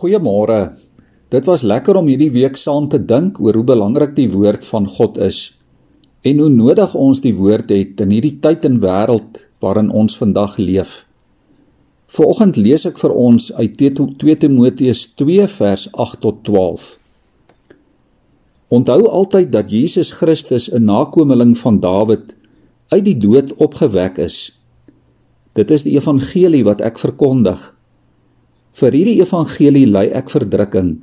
Goeiemôre. Dit was lekker om hierdie week saam te dink oor hoe belangrik die woord van God is en hoe nodig ons die woord het in hierdie tyd en wêreld waarin ons vandag leef. Vanoggend lees ek vir ons uit 2 Timoteus 2 vers 8 tot 12. Onthou altyd dat Jesus Christus 'n nakomeling van Dawid uit die dood opgewek is. Dit is die evangelie wat ek verkondig. Vir hierdie evangelie ly ek verdrukking,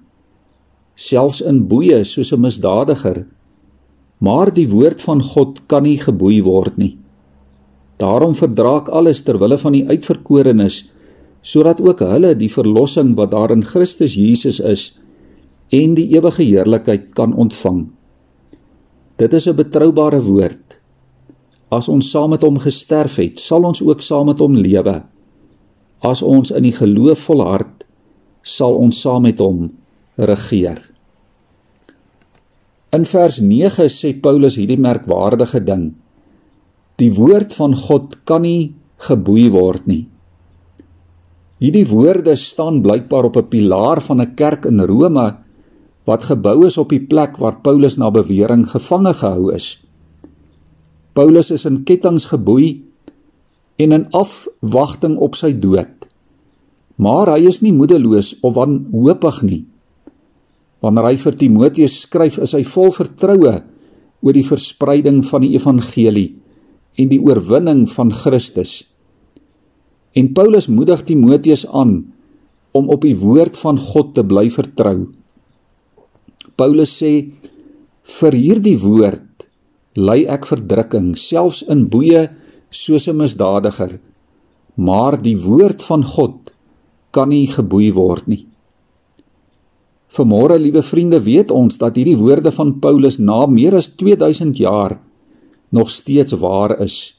selfs in boeye soos 'n misdadiger. Maar die woord van God kan nie geboei word nie. Daarom verdra ek alles ter wille van die uitverkorenes, sodat ook hulle die verlossing wat daar in Christus Jesus is en die ewige heerlikheid kan ontvang. Dit is 'n betroubare woord. As ons saam met hom gesterf het, sal ons ook saam met hom lewe. As ons in die geloof volhard, sal ons saam met hom regeer. In vers 9 sê Paulus hierdie merkwaardige ding: Die woord van God kan nie geboei word nie. Hierdie woorde staan blykbaar op 'n pilaar van 'n kerk in Rome wat gebou is op die plek waar Paulus na bewering gevange gehou is. Paulus is in kettinge geboei en in afwagting op sy dood. Maar hy is nie moedeloos of wanhoopig nie. Wanneer hy vir Timoteus skryf, is hy vol vertroue oor die verspreiding van die evangelie en die oorwinning van Christus. En Paulus moedig Timoteus aan om op die woord van God te bly vertrou. Paulus sê vir hierdie woord ly ek verdrukking selfs in boeye soos 'n misdadiger, maar die woord van God kan nie geboei word nie. Vanmôre, liewe vriende, weet ons dat hierdie woorde van Paulus na meer as 2000 jaar nog steeds waar is.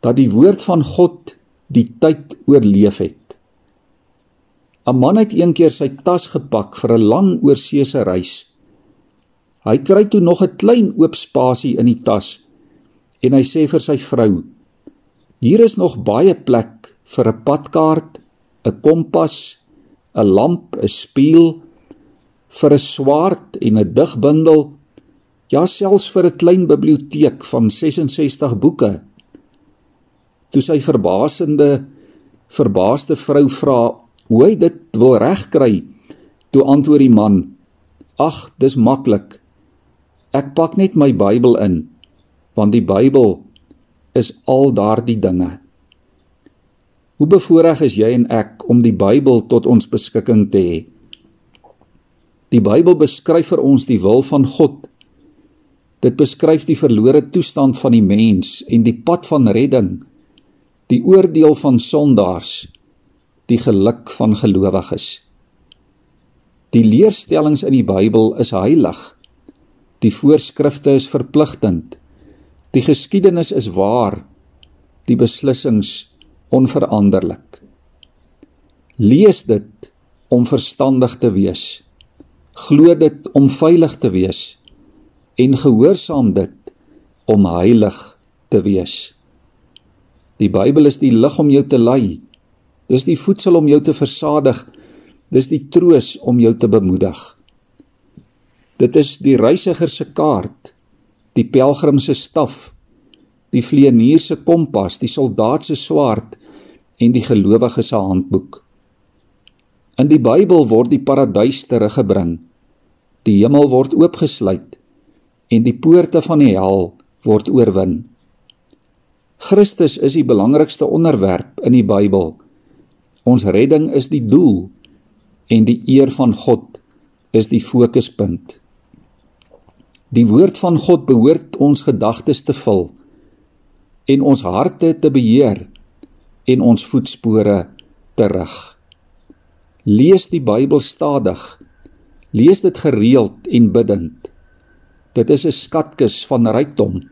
Dat die woord van God die tyd oorleef het. 'n Man het eendag sy tas gepak vir 'n lang oorseese reis. Hy kry toe nog 'n klein oop spasie in die tas en hy sê vir sy vrou: "Hier is nog baie plek vir 'n padkaart, 'n kompas, 'n lamp, 'n spieël, vir 'n swaard en 'n digbundel, ja selfs vir 'n klein biblioteek van 66 boeke." Toe sy verbasende verbaasde vrou vra hoe hy dit wil regkry, toe antwoord die man: "Ag, dis maklik. Ek pak net my Bybel in." Want die Bybel is al daardie dinge. Hoe bevoorreg is jy en ek om die Bybel tot ons beskikking te hê? Die Bybel beskryf vir ons die wil van God. Dit beskryf die verlore toestand van die mens en die pad van redding, die oordeel van sondaars, die geluk van gelowiges. Die leerstellings in die Bybel is heilig. Die voorskrifte is verpligtend. Die geskiedenis is waar, die beslissings onveranderlik. Lees dit om verstandig te wees. Glo dit om veilig te wees en gehoorsaam dit om heilig te wees. Die Bybel is die lig om jou te lei. Dis die voedsel om jou te versadig. Dis die troos om jou te bemoedig. Dit is die reisiger se kaart die pelgrim se staf, die vleenier se kompas, die soldaat se swaard en die gelowige se handboek. In die Bybel word die paradys teruggebring. Die hemel word oopgesluit en die poorte van die hel word oorwin. Christus is die belangrikste onderwerp in die Bybel. Ons redding is die doel en die eer van God is die fokuspunt. Die woord van God behoort ons gedagtes te vul en ons harte te beheer en ons voetspore te rig. Lees die Bybel stadig. Lees dit gereeld en bidtend. Dit is 'n skatkis van rykdom,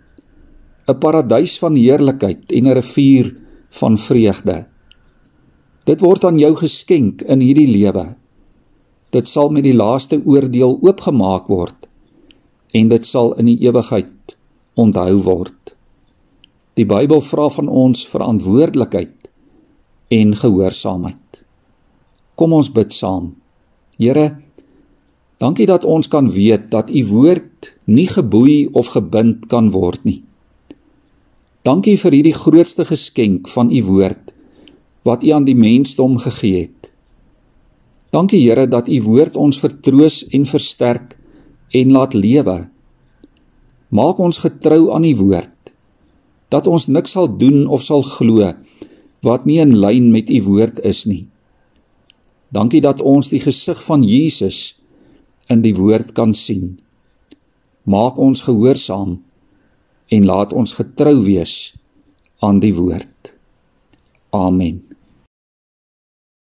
'n paradys van heerlikheid en 'n rivier van vreugde. Dit word aan jou geskenk in hierdie lewe. Dit sal met die laaste oordeel oopgemaak word en dit sal in die ewigheid onthou word. Die Bybel vra van ons verantwoordelikheid en gehoorsaamheid. Kom ons bid saam. Here, dankie dat ons kan weet dat u woord nie geboei of gebind kan word nie. Dankie vir hierdie grootste geskenk van u woord wat u aan die mensdom gegee het. Dankie Here dat u woord ons vertroos en versterk en laat lewe. Maak ons getrou aan u woord dat ons niks sal doen of sal glo wat nie in lyn met u woord is nie. Dankie dat ons die gesig van Jesus in die woord kan sien. Maak ons gehoorsaam en laat ons getrou wees aan die woord. Amen.